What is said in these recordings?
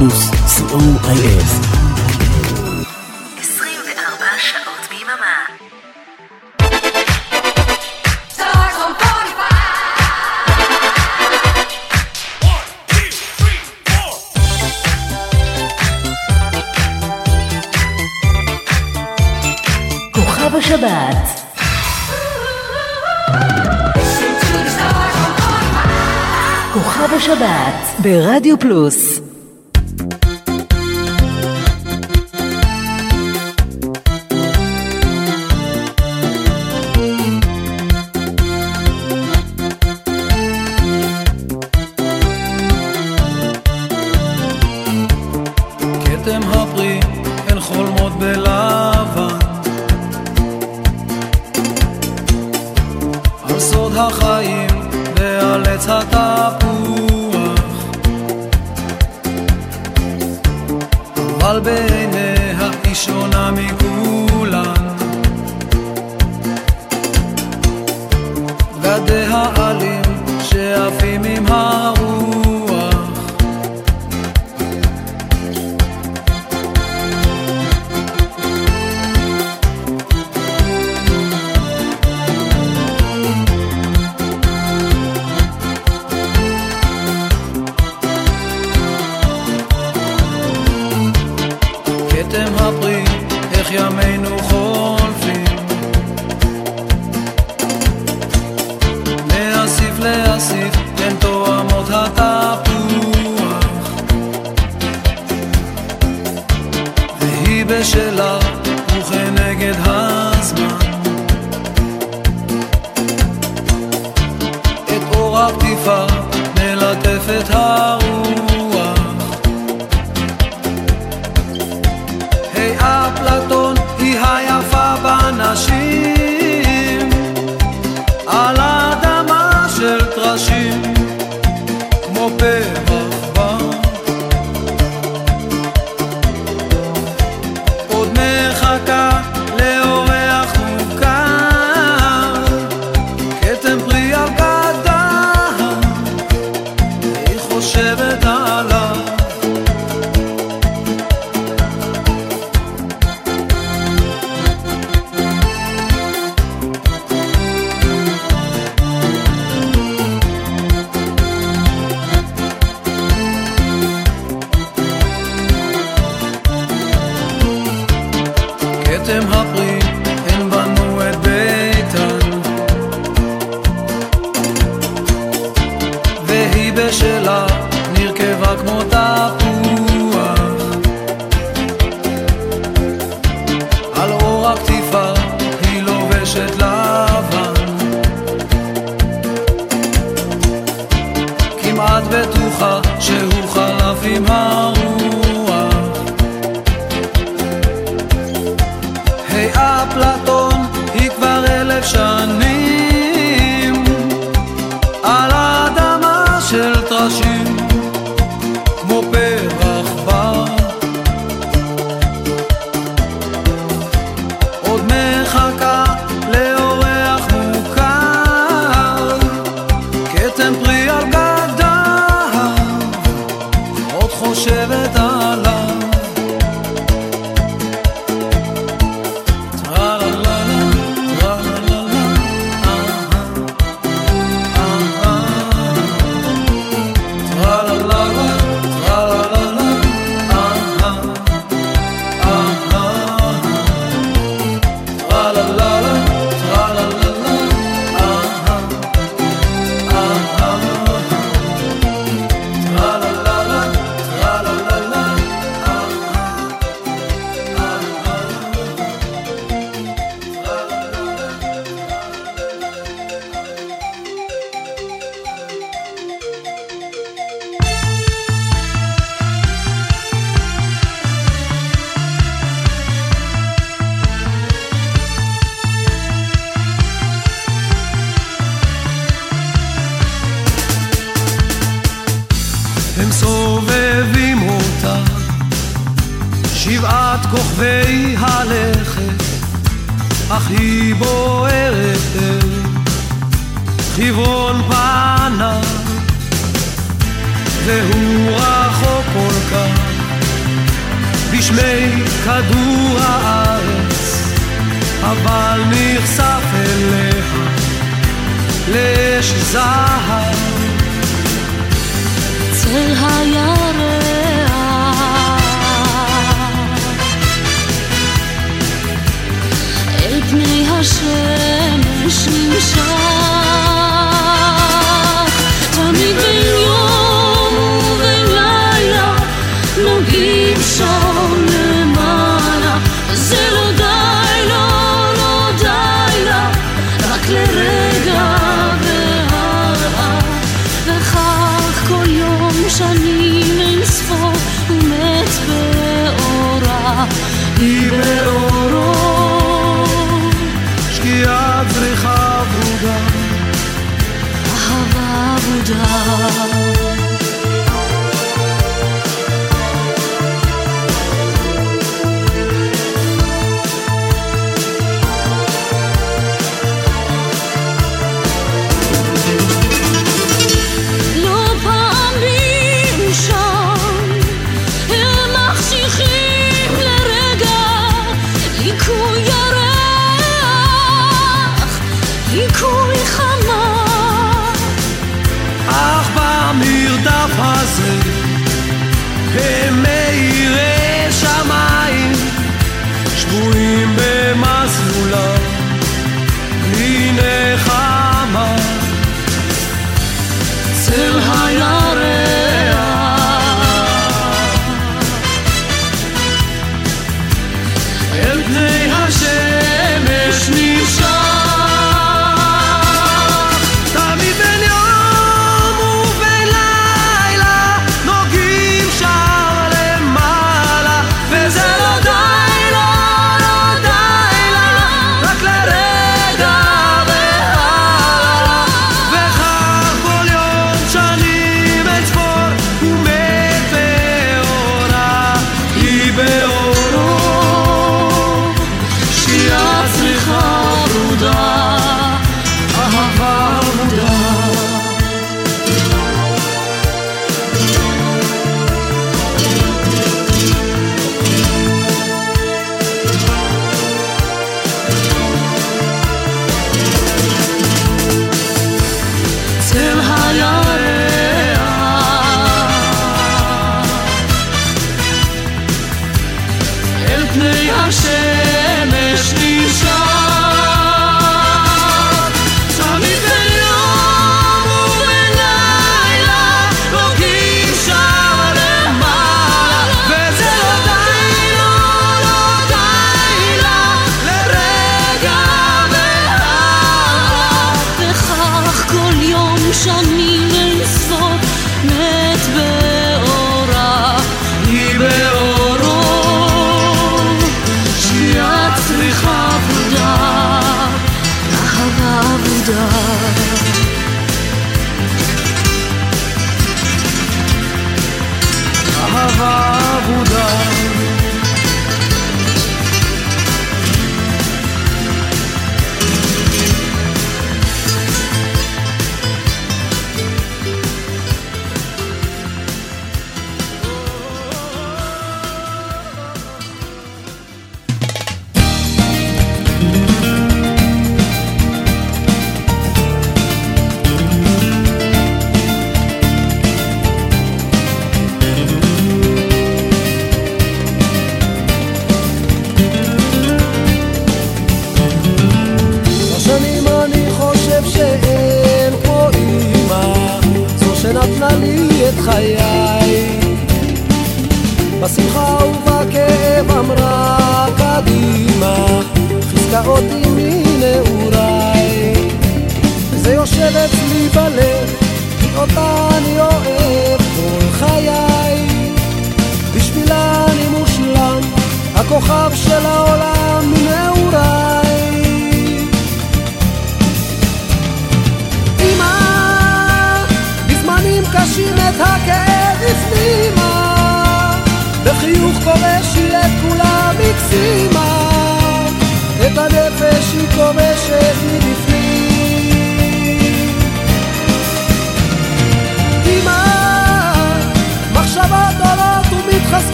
פלוס, co.il 24 שעות ביממה. בשבת. כוכב השבת ברדיו פלוס.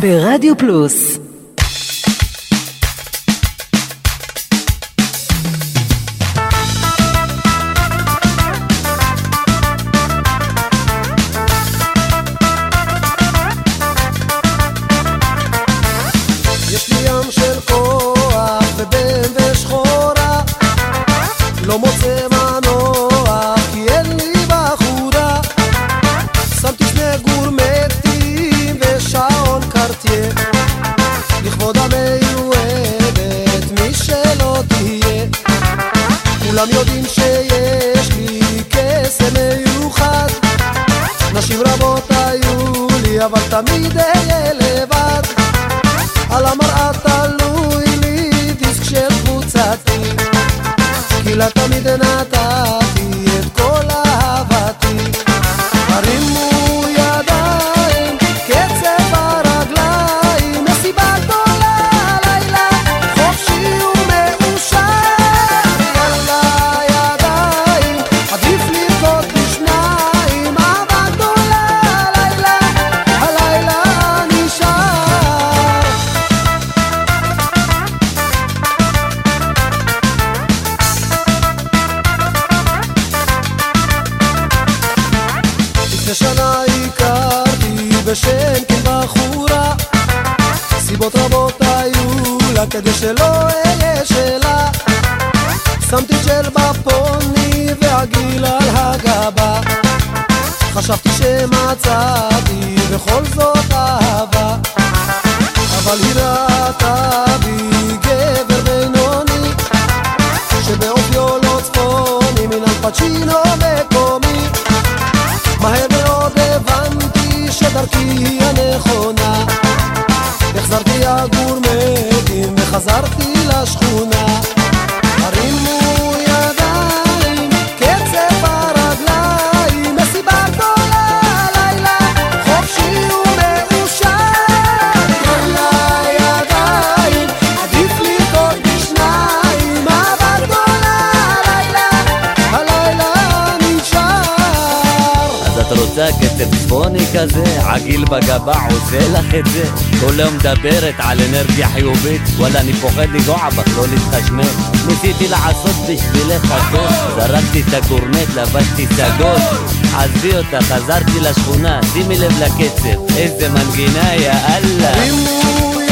ברדיו פלוס קצב צפוני כזה, עגיל בגבה עושה לך את זה. כל היום מדברת על אנרגיה חיובית וואלה אני פוחד לגוע בך, לא להתחשמל. ניסיתי לעשות בשבילך הכל זרקתי את הגורנט, לבשתי סגול עזבי אותה, חזרתי לשכונה, שימי לב לקצב איזה מנגינה, יא אללה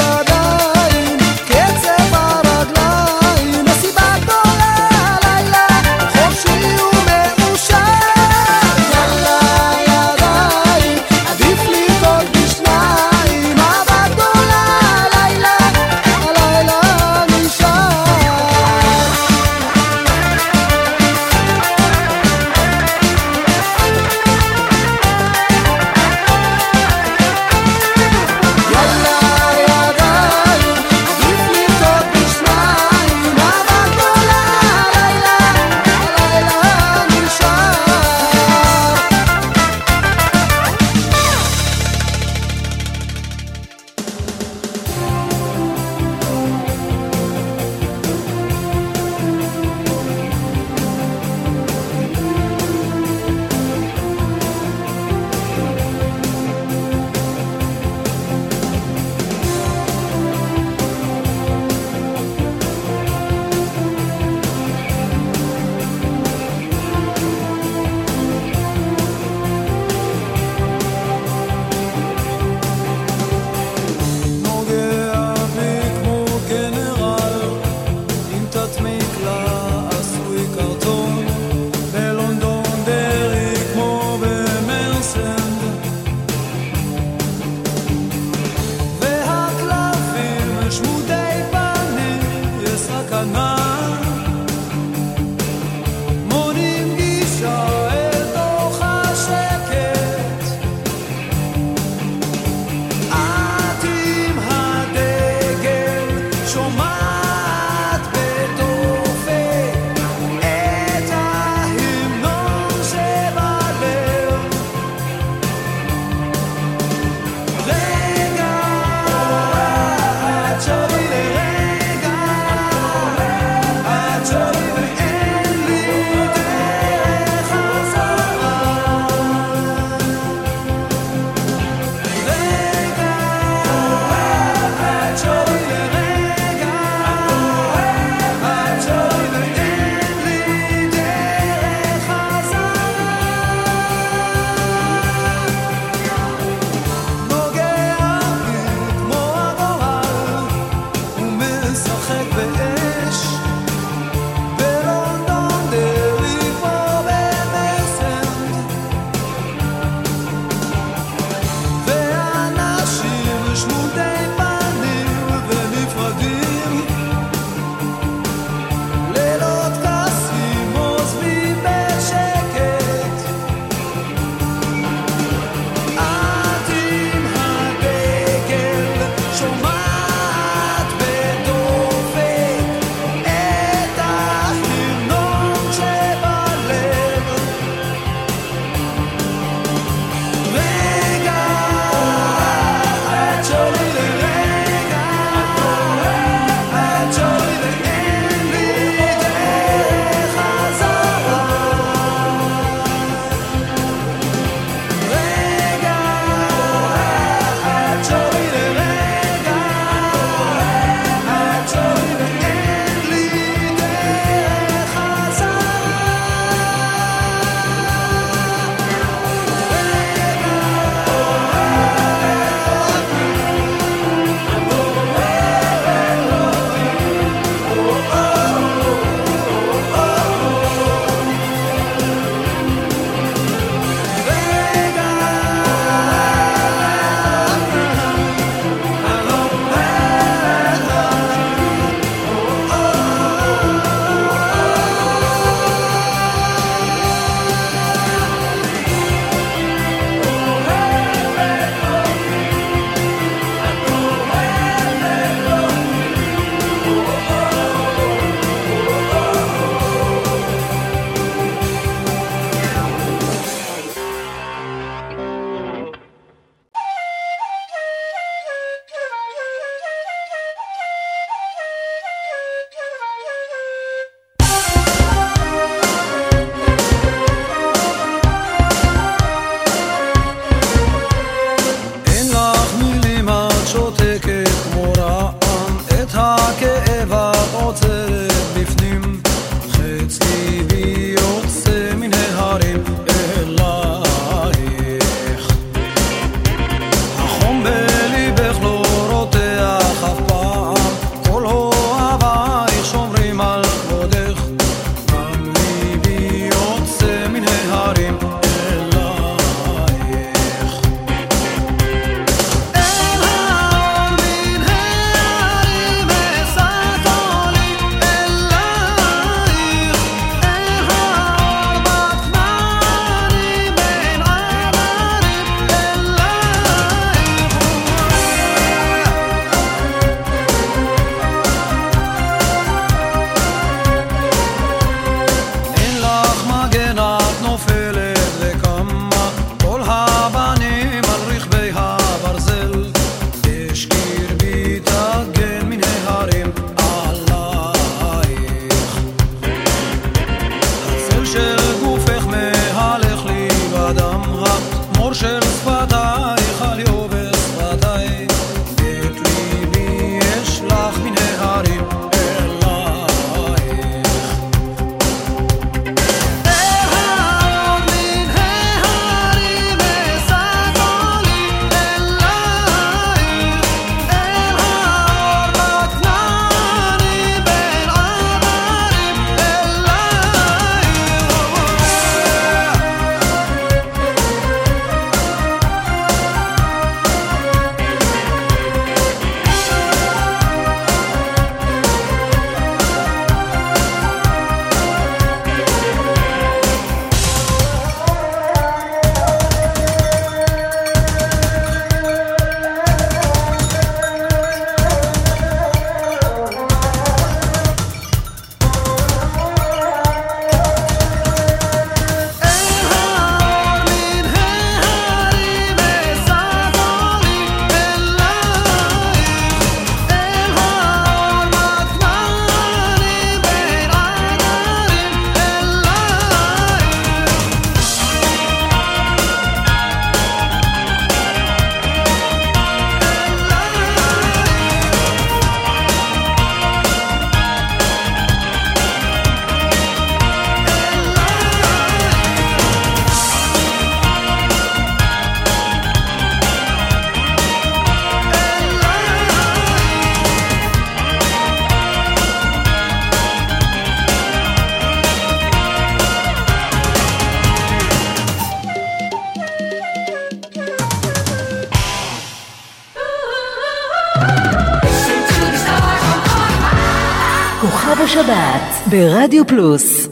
ברדיו פלוס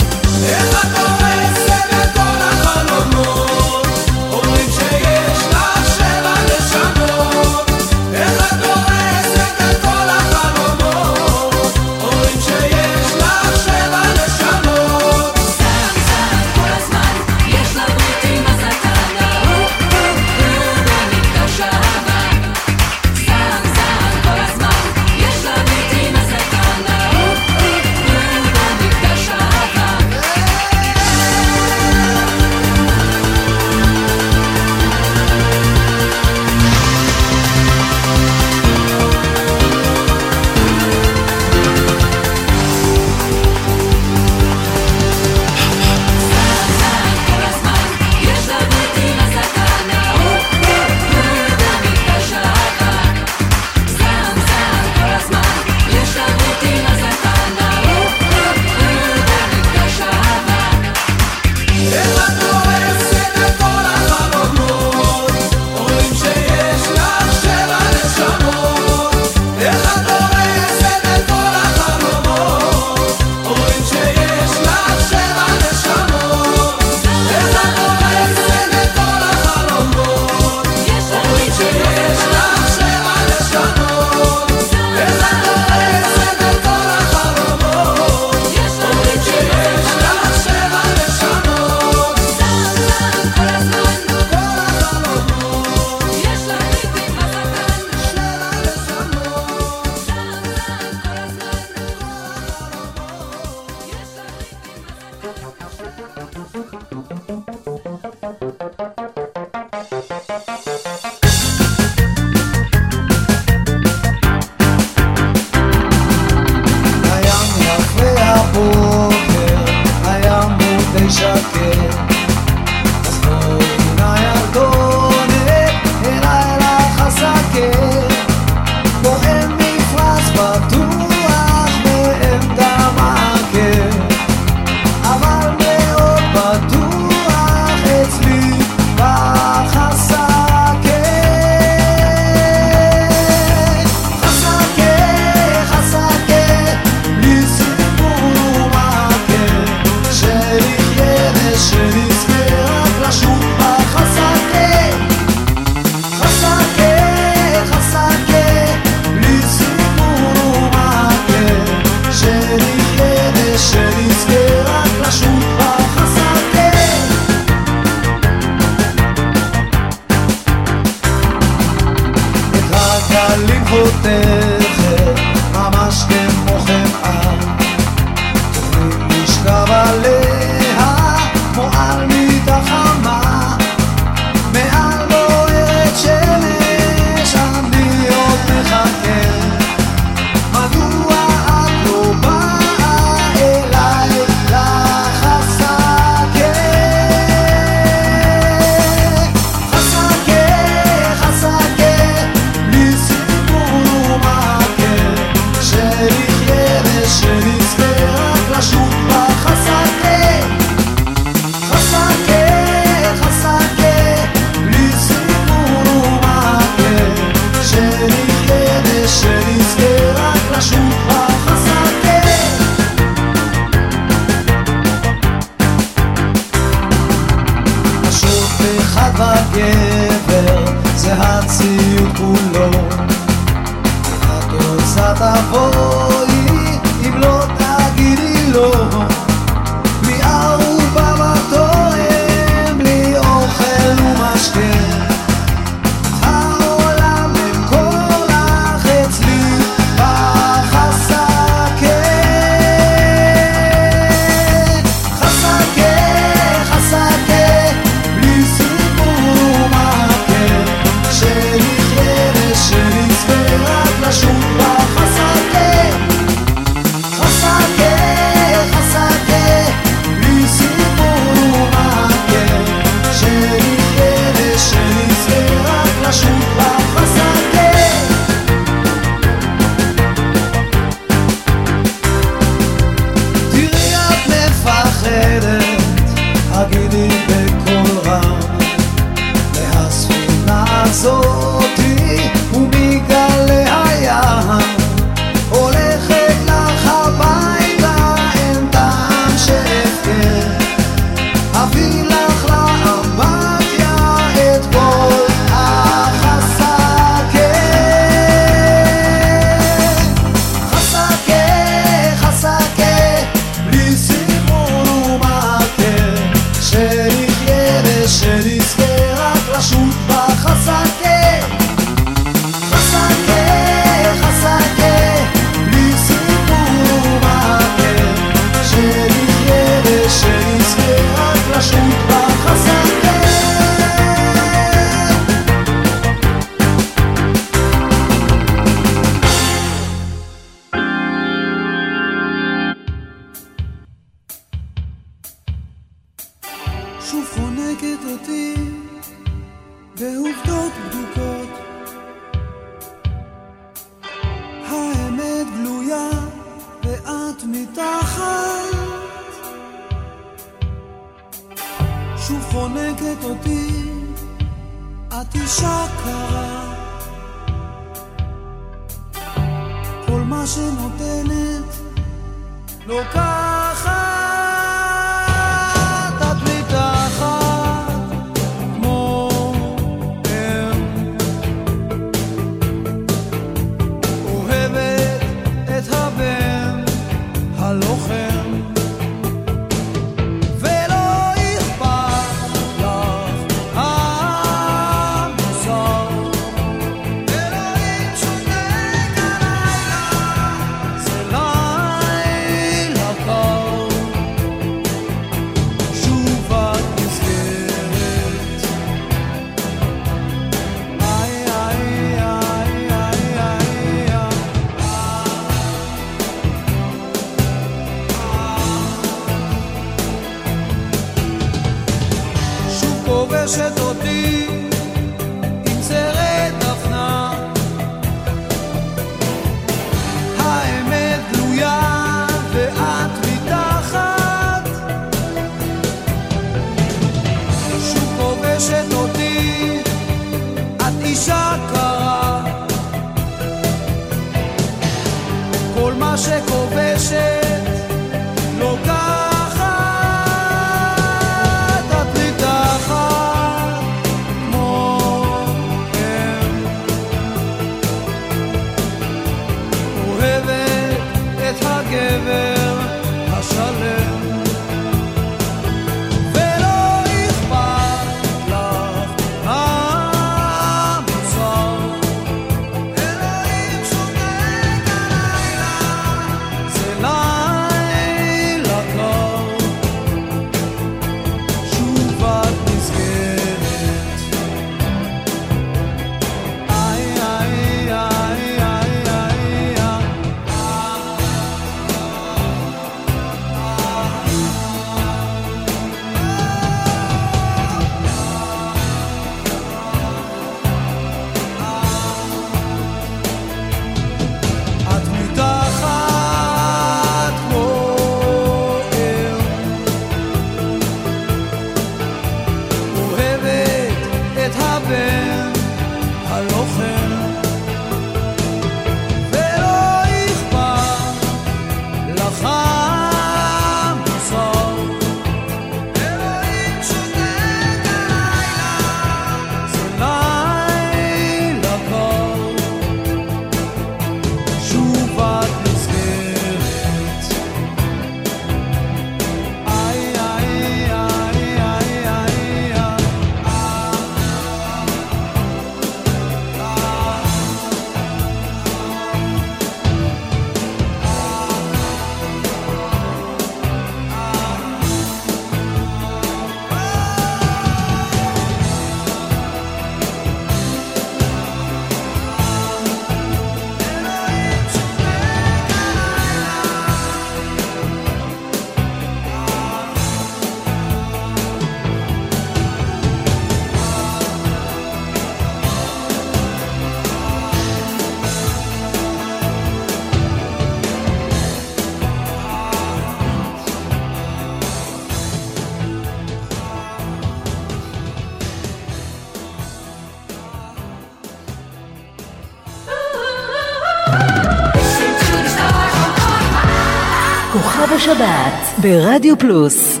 השבת ברדיו פלוס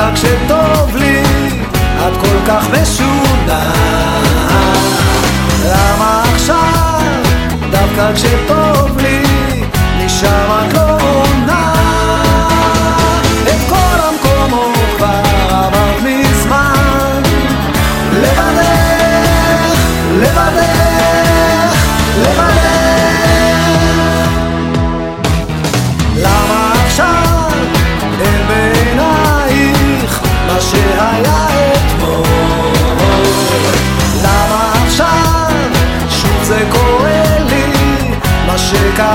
רק כשטוב לי, את כל כך משונה. למה עכשיו, דווקא כשטוב לי, נשאר הכל... chegar.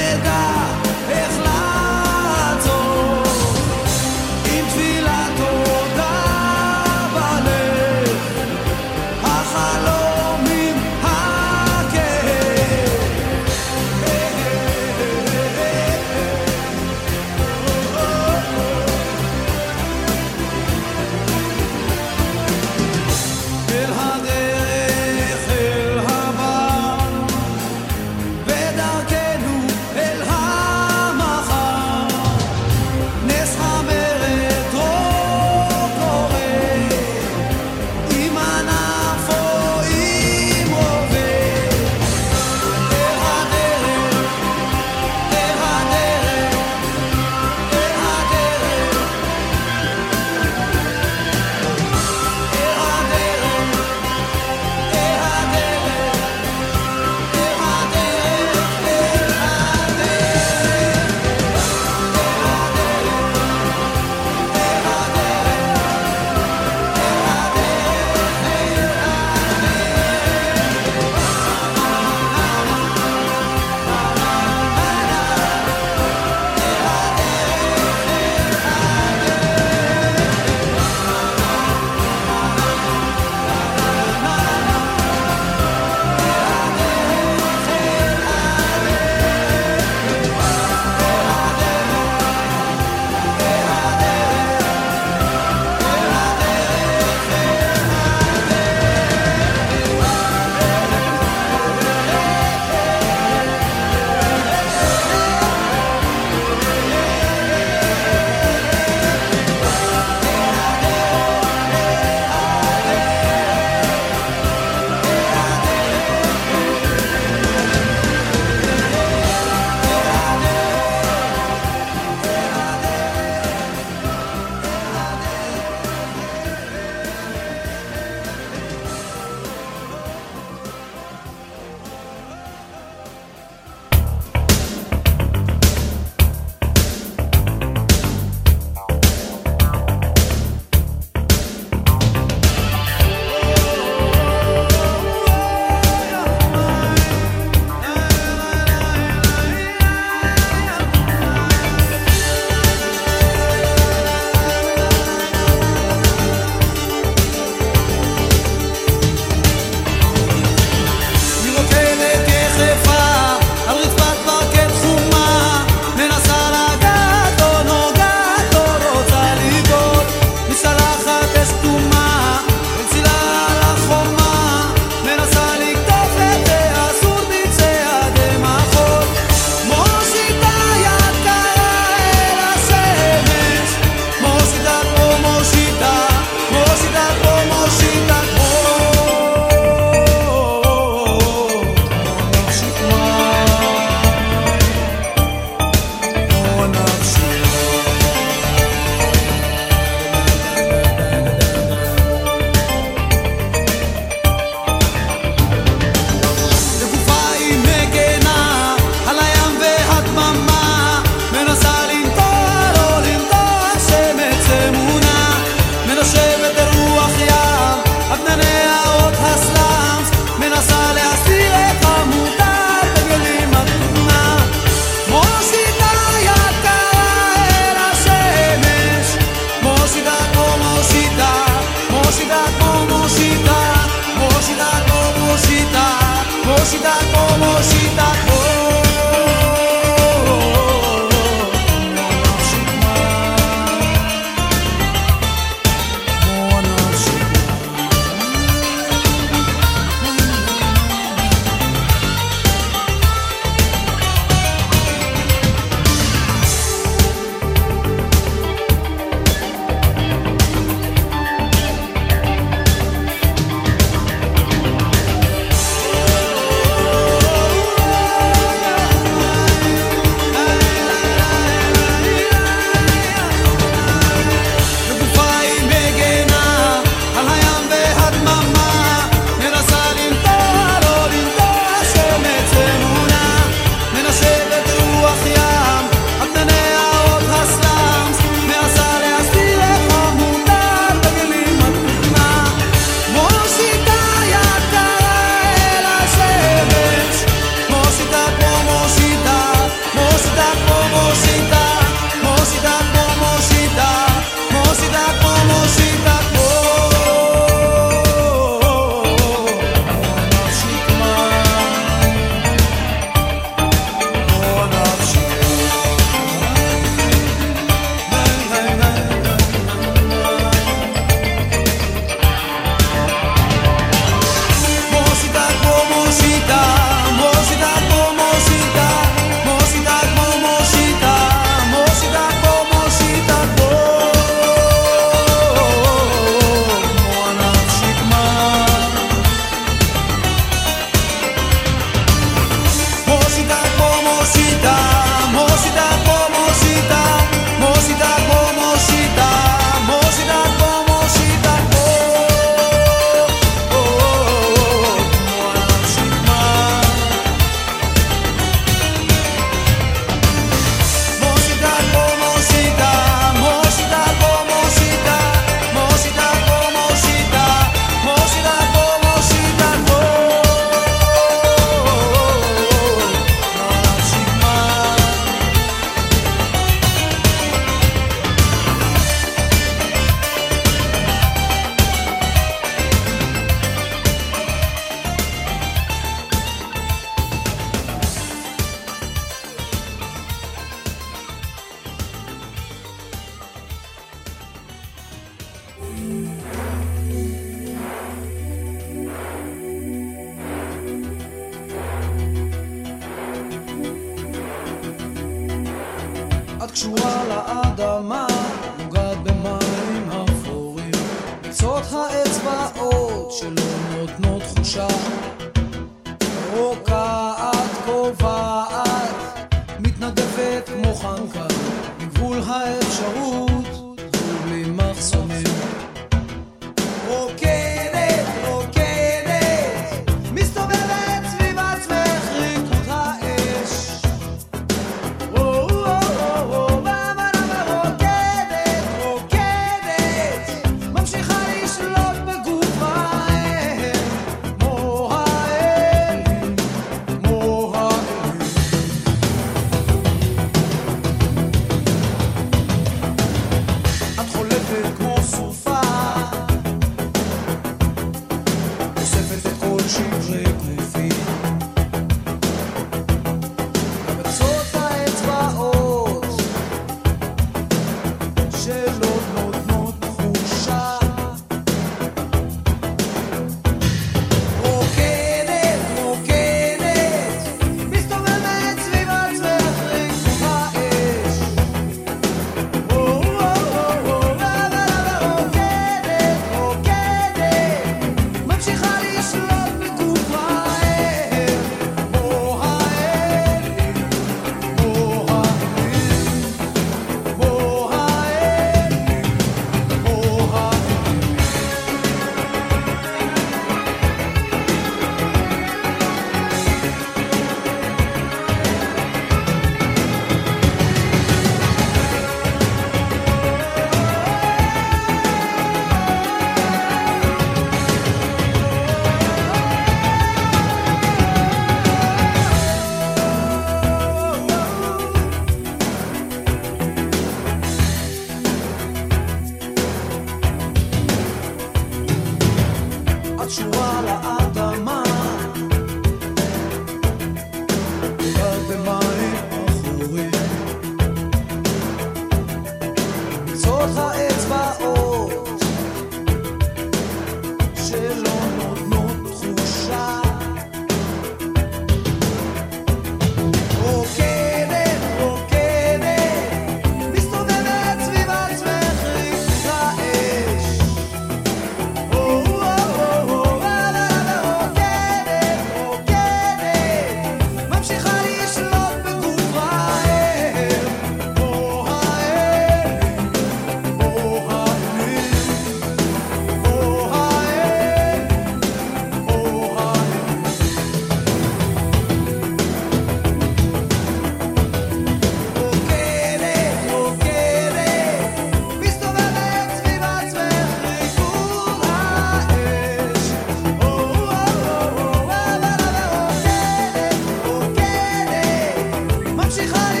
sich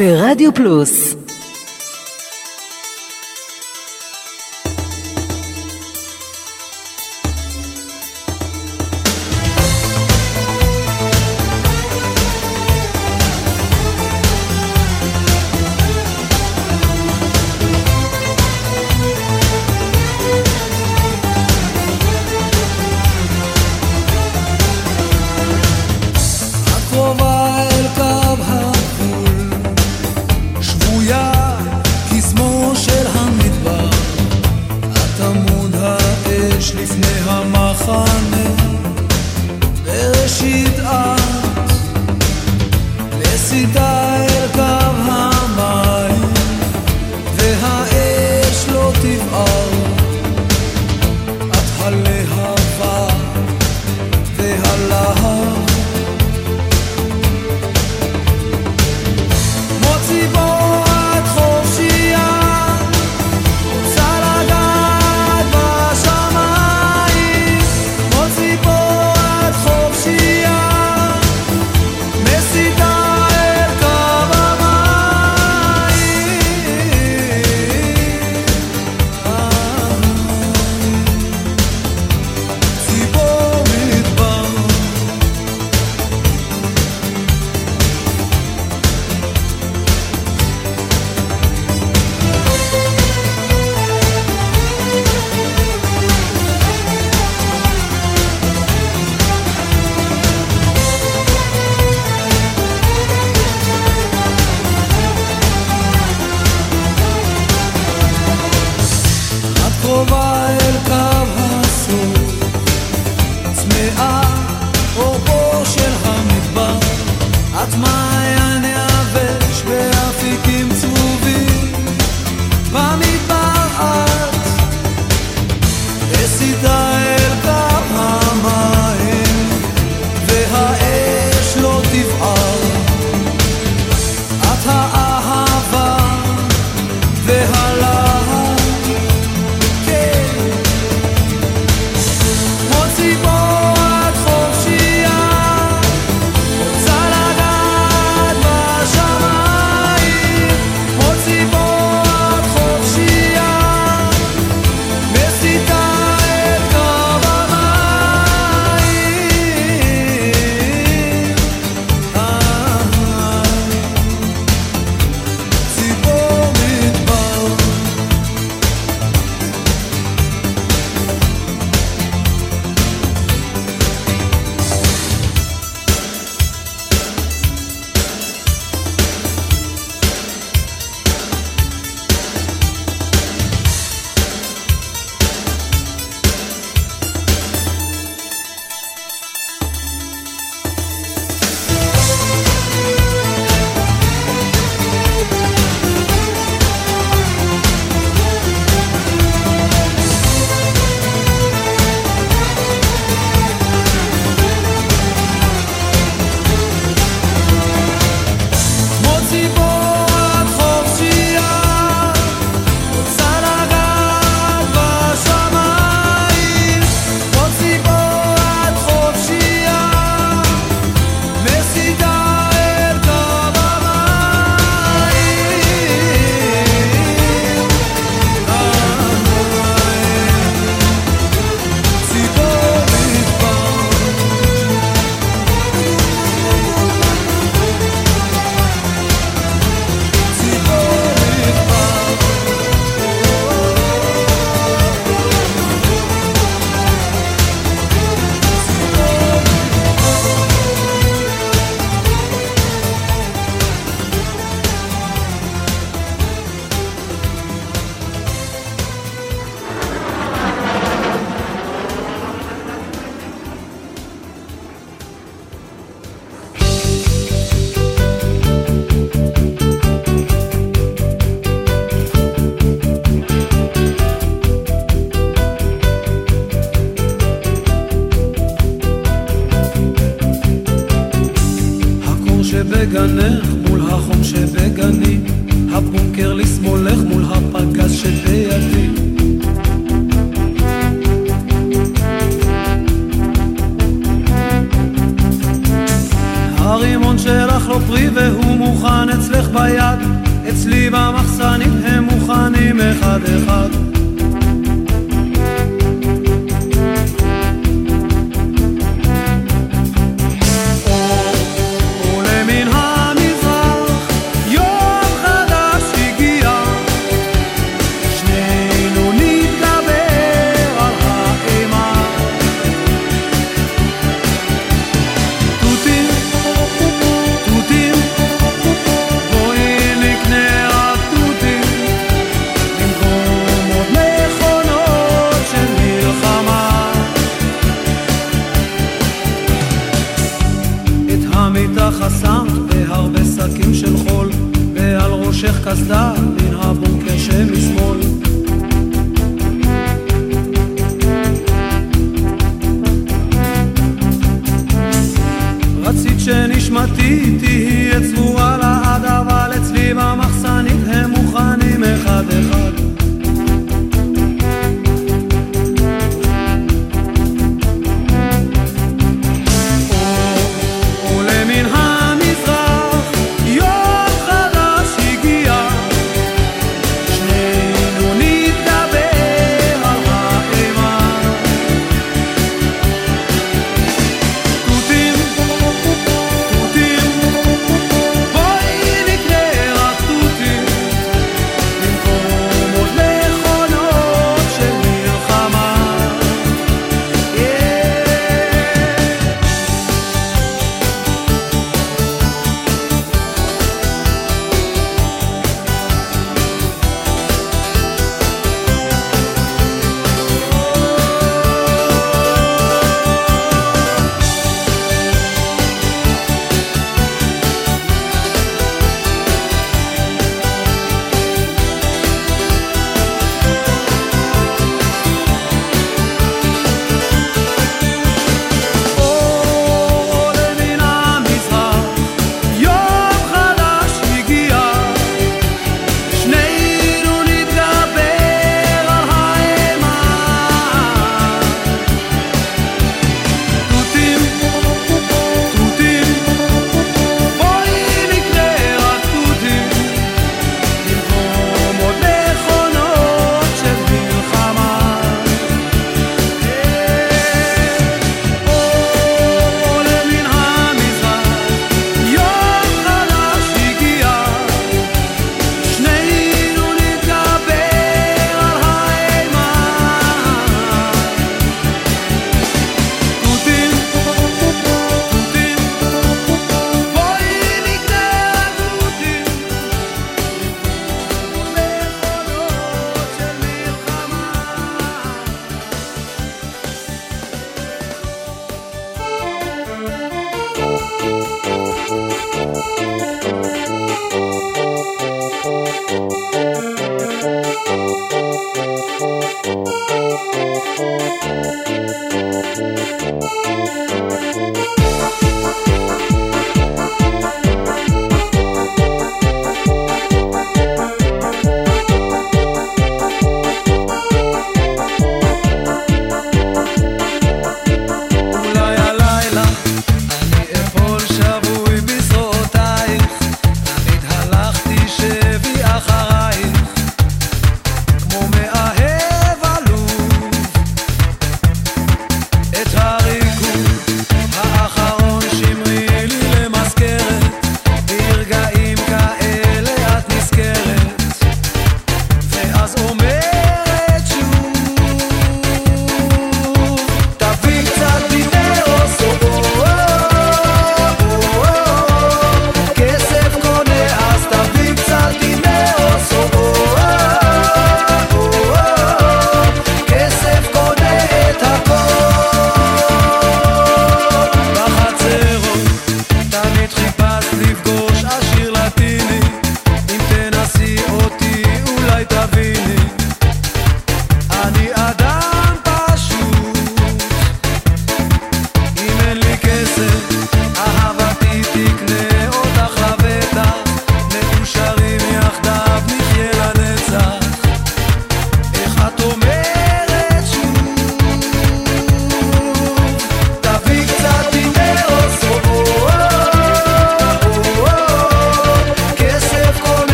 ברדיו פלוס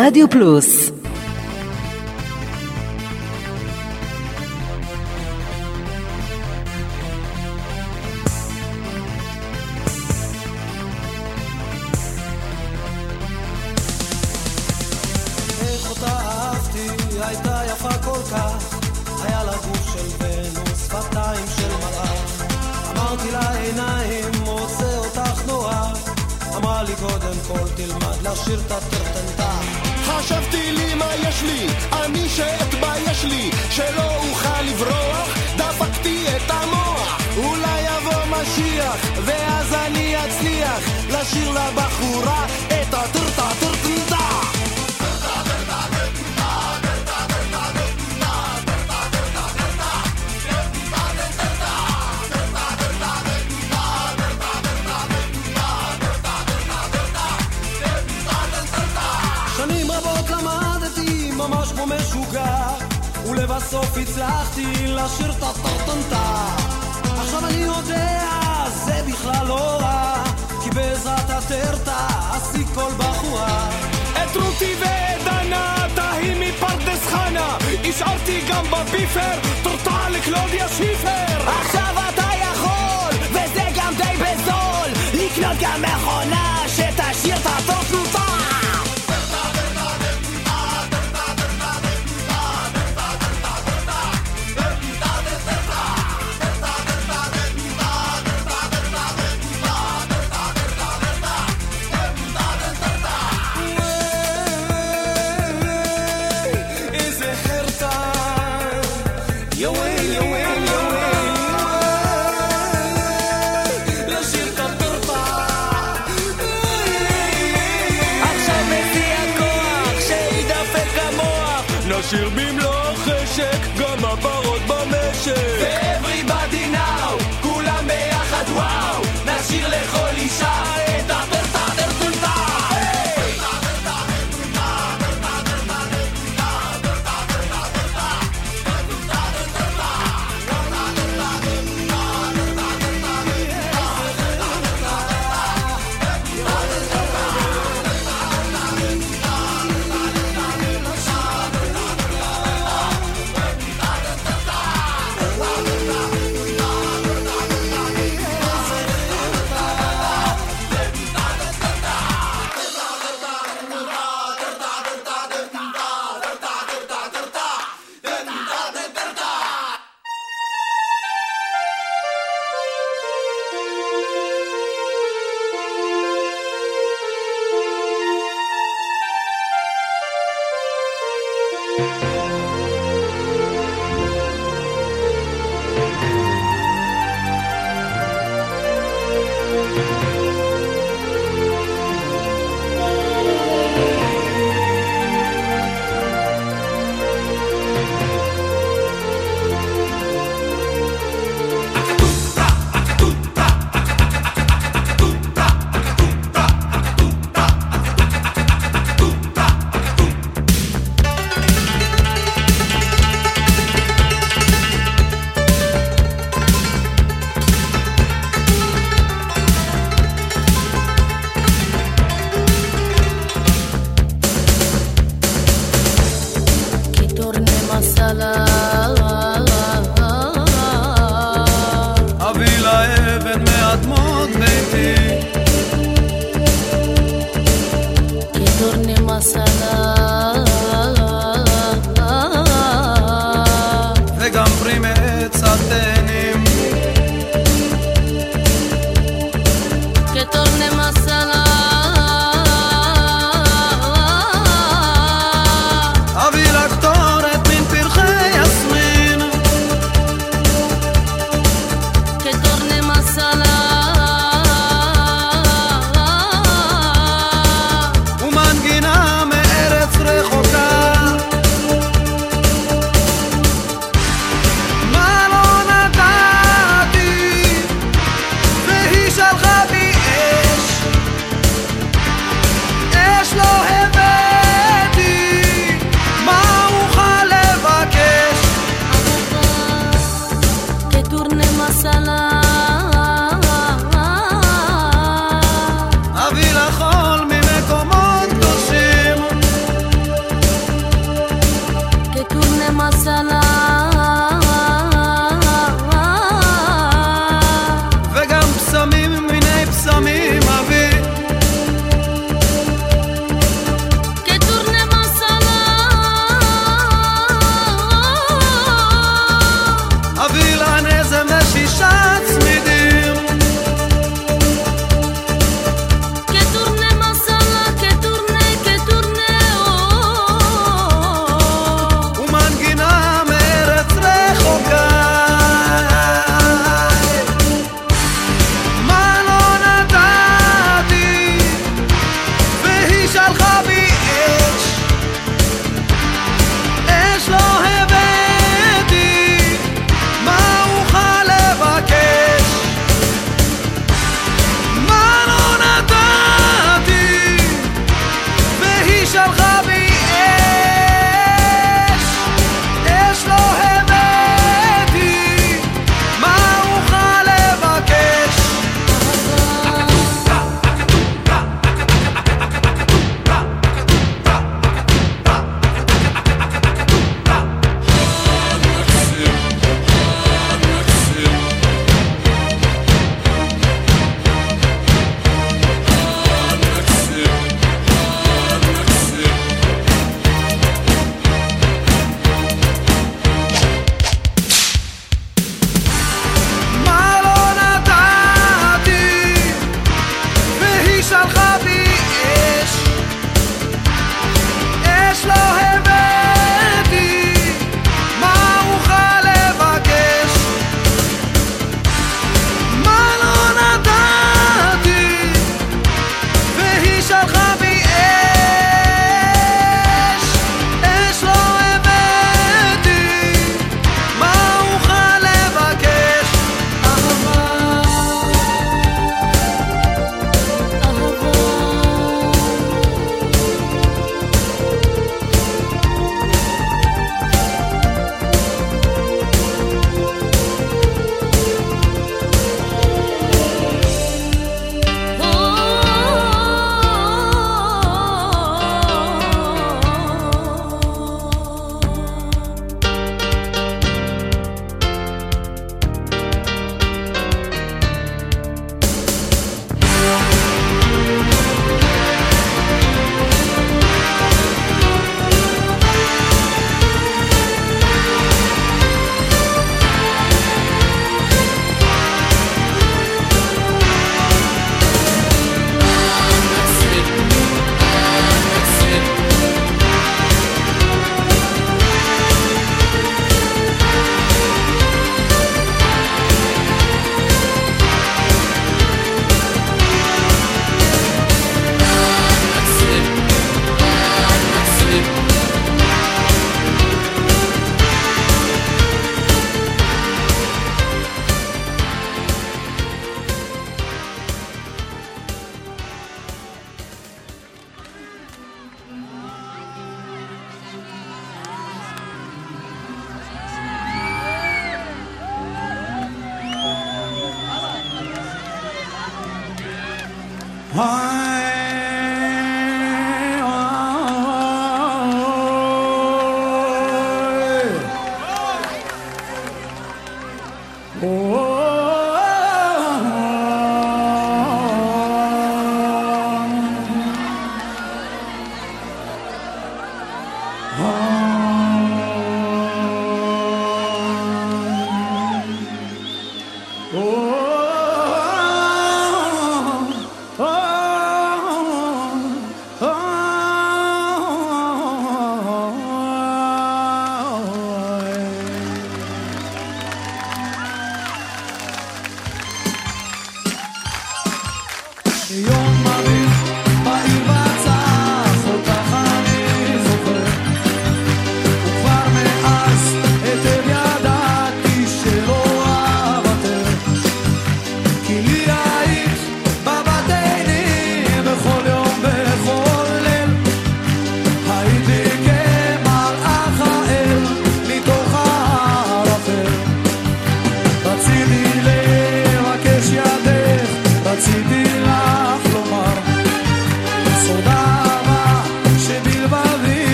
השבת ברדיו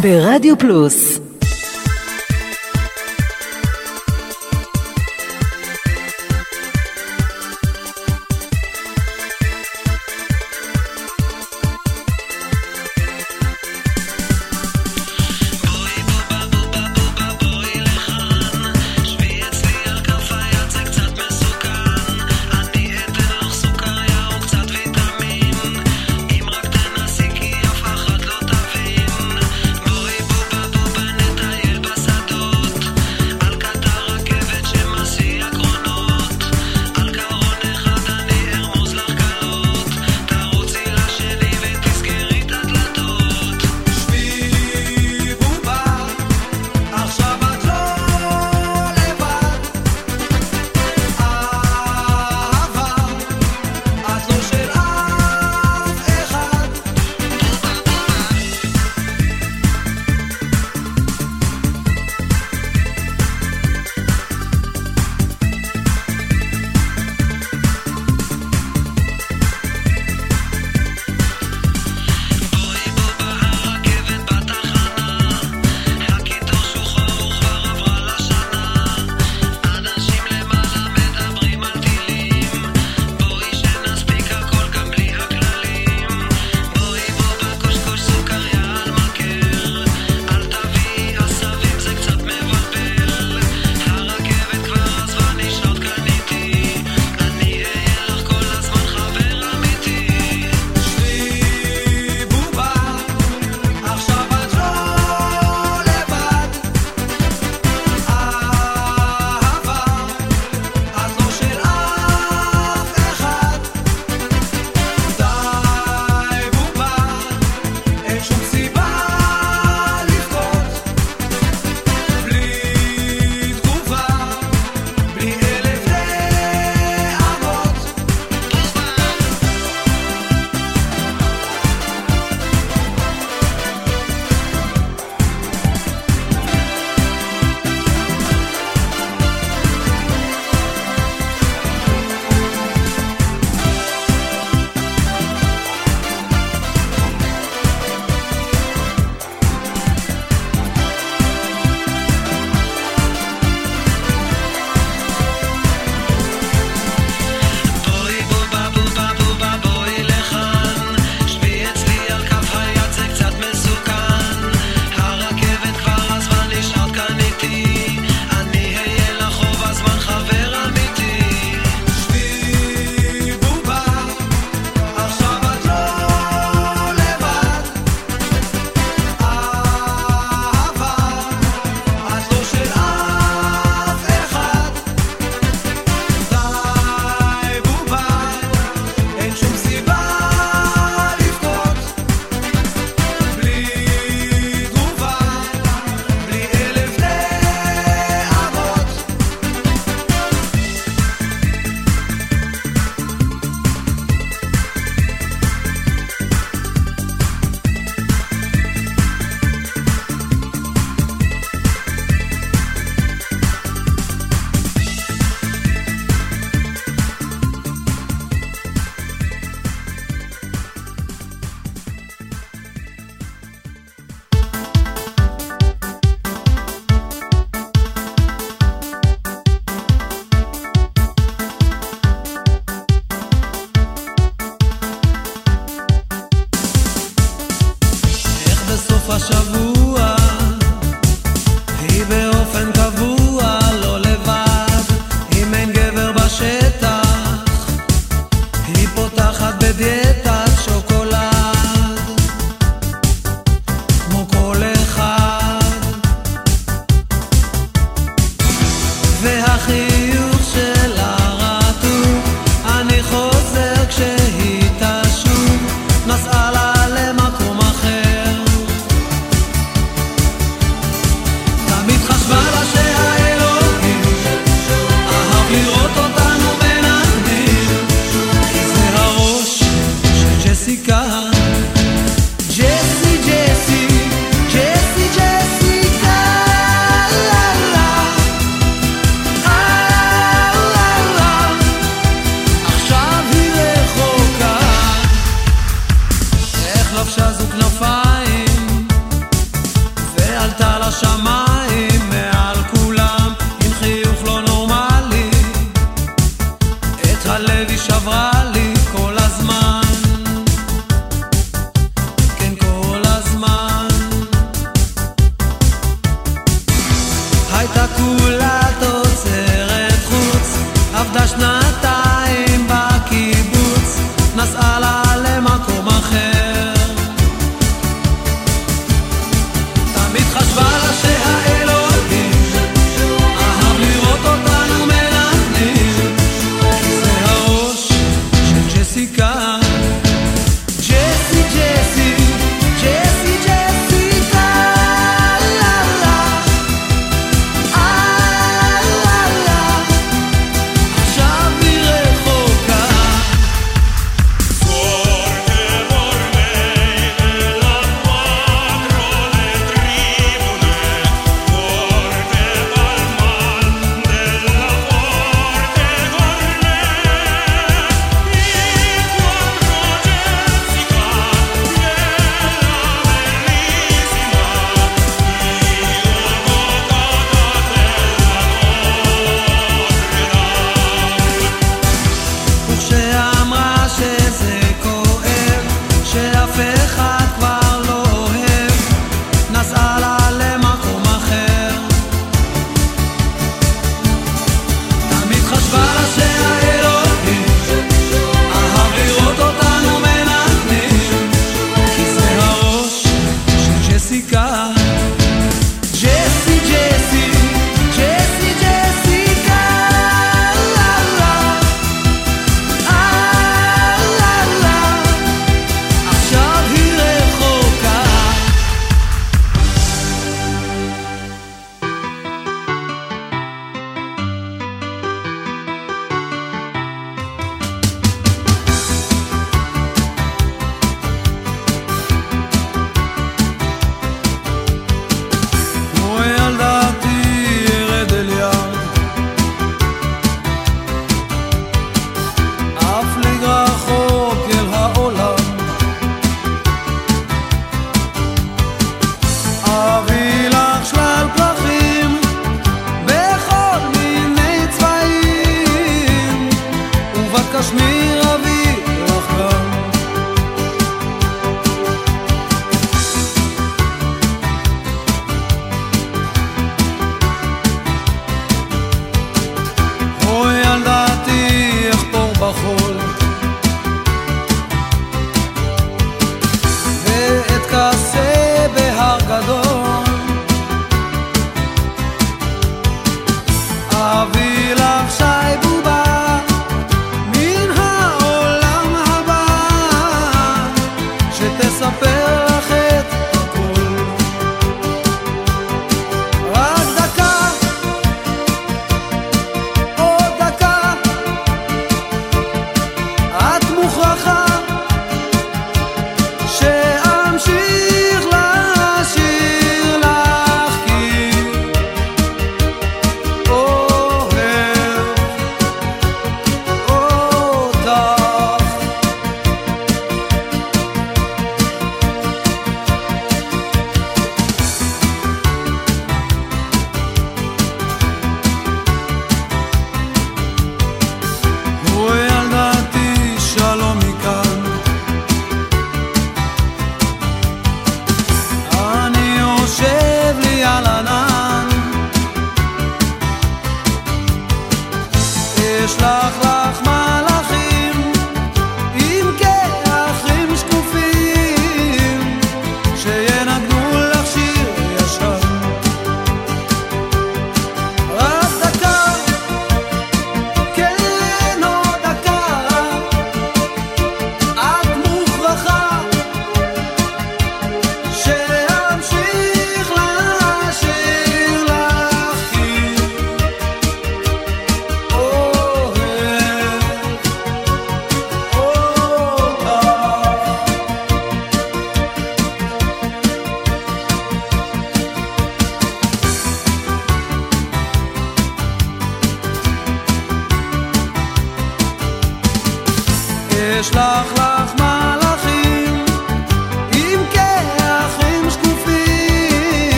ברדיו פלוס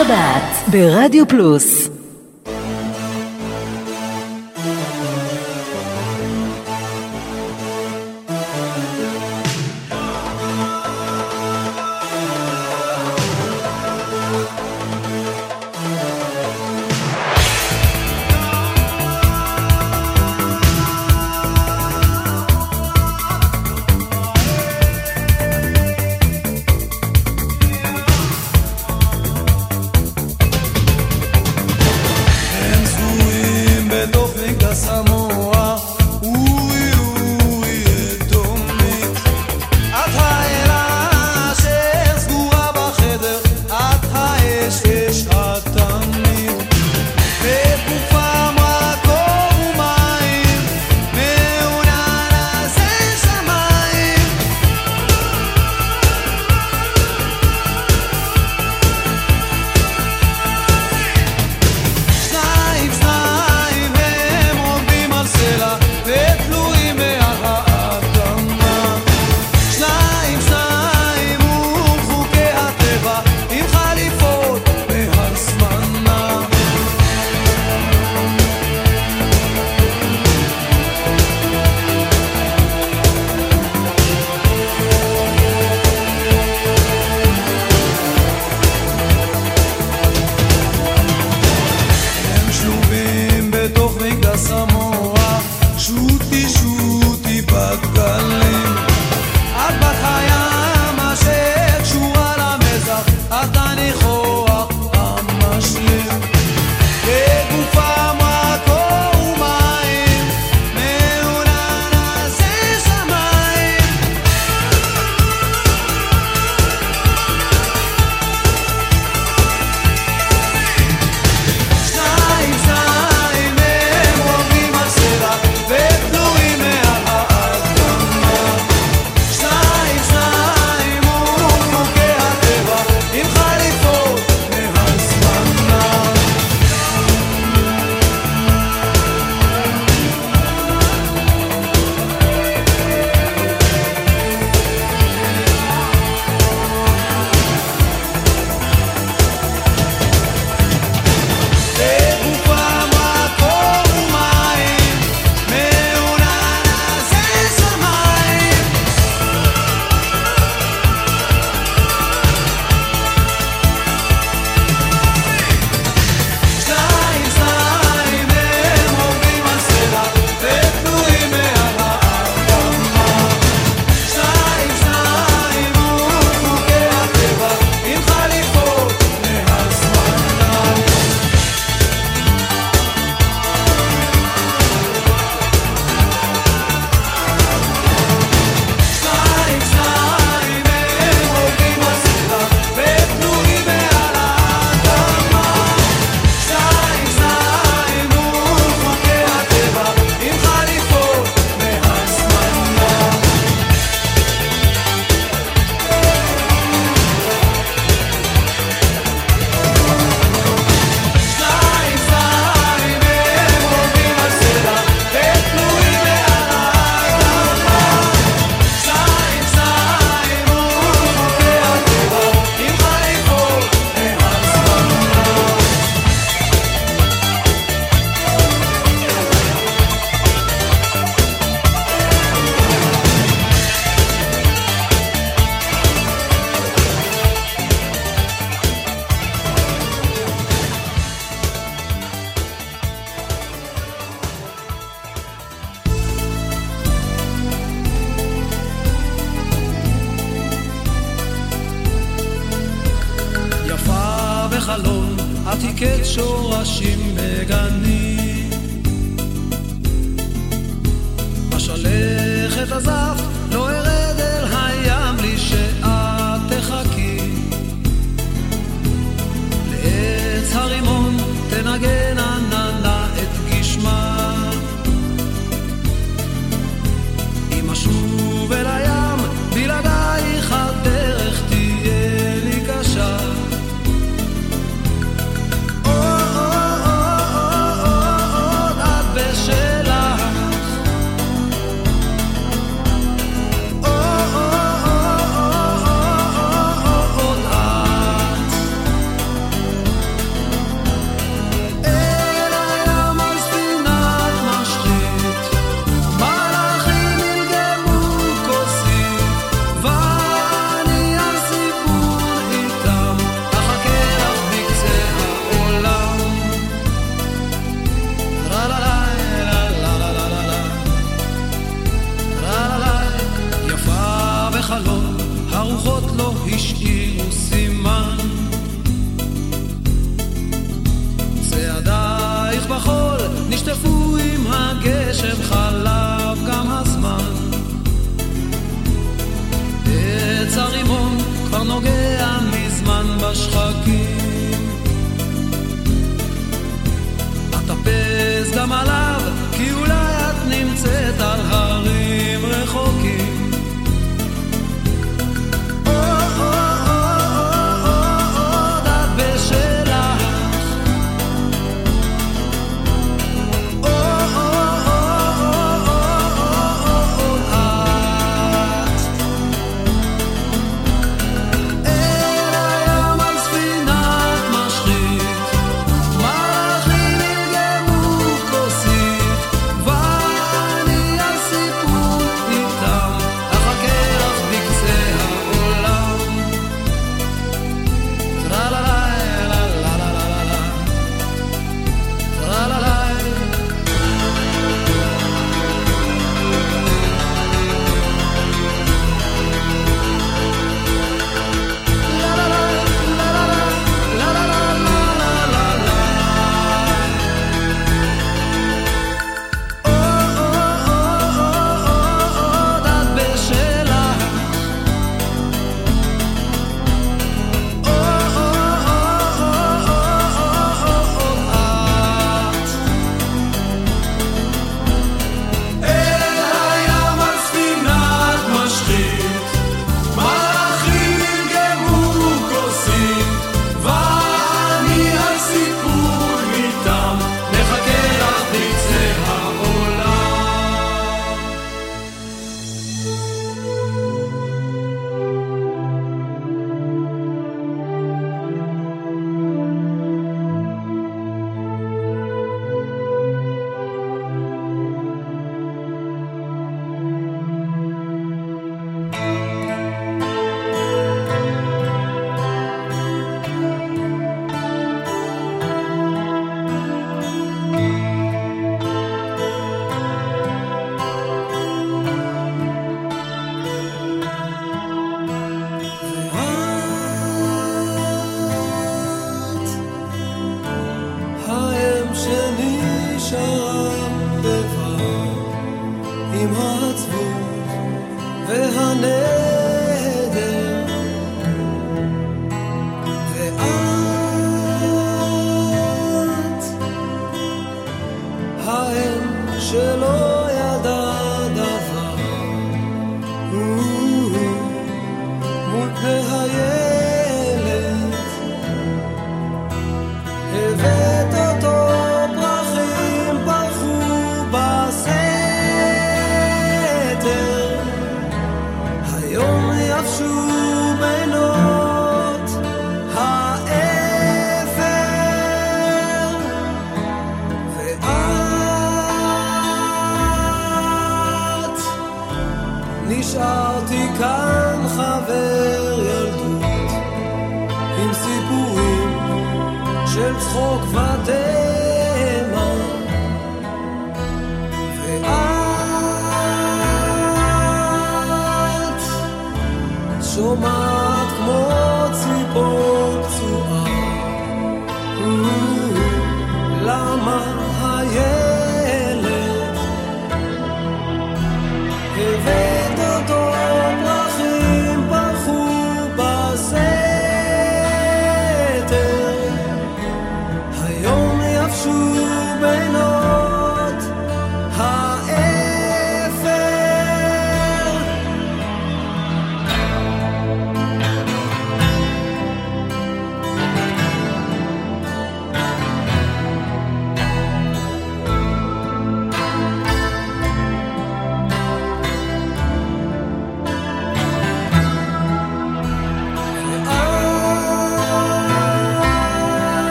השבת ברדיו פלוס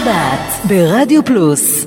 בשבת ברדיו פלוס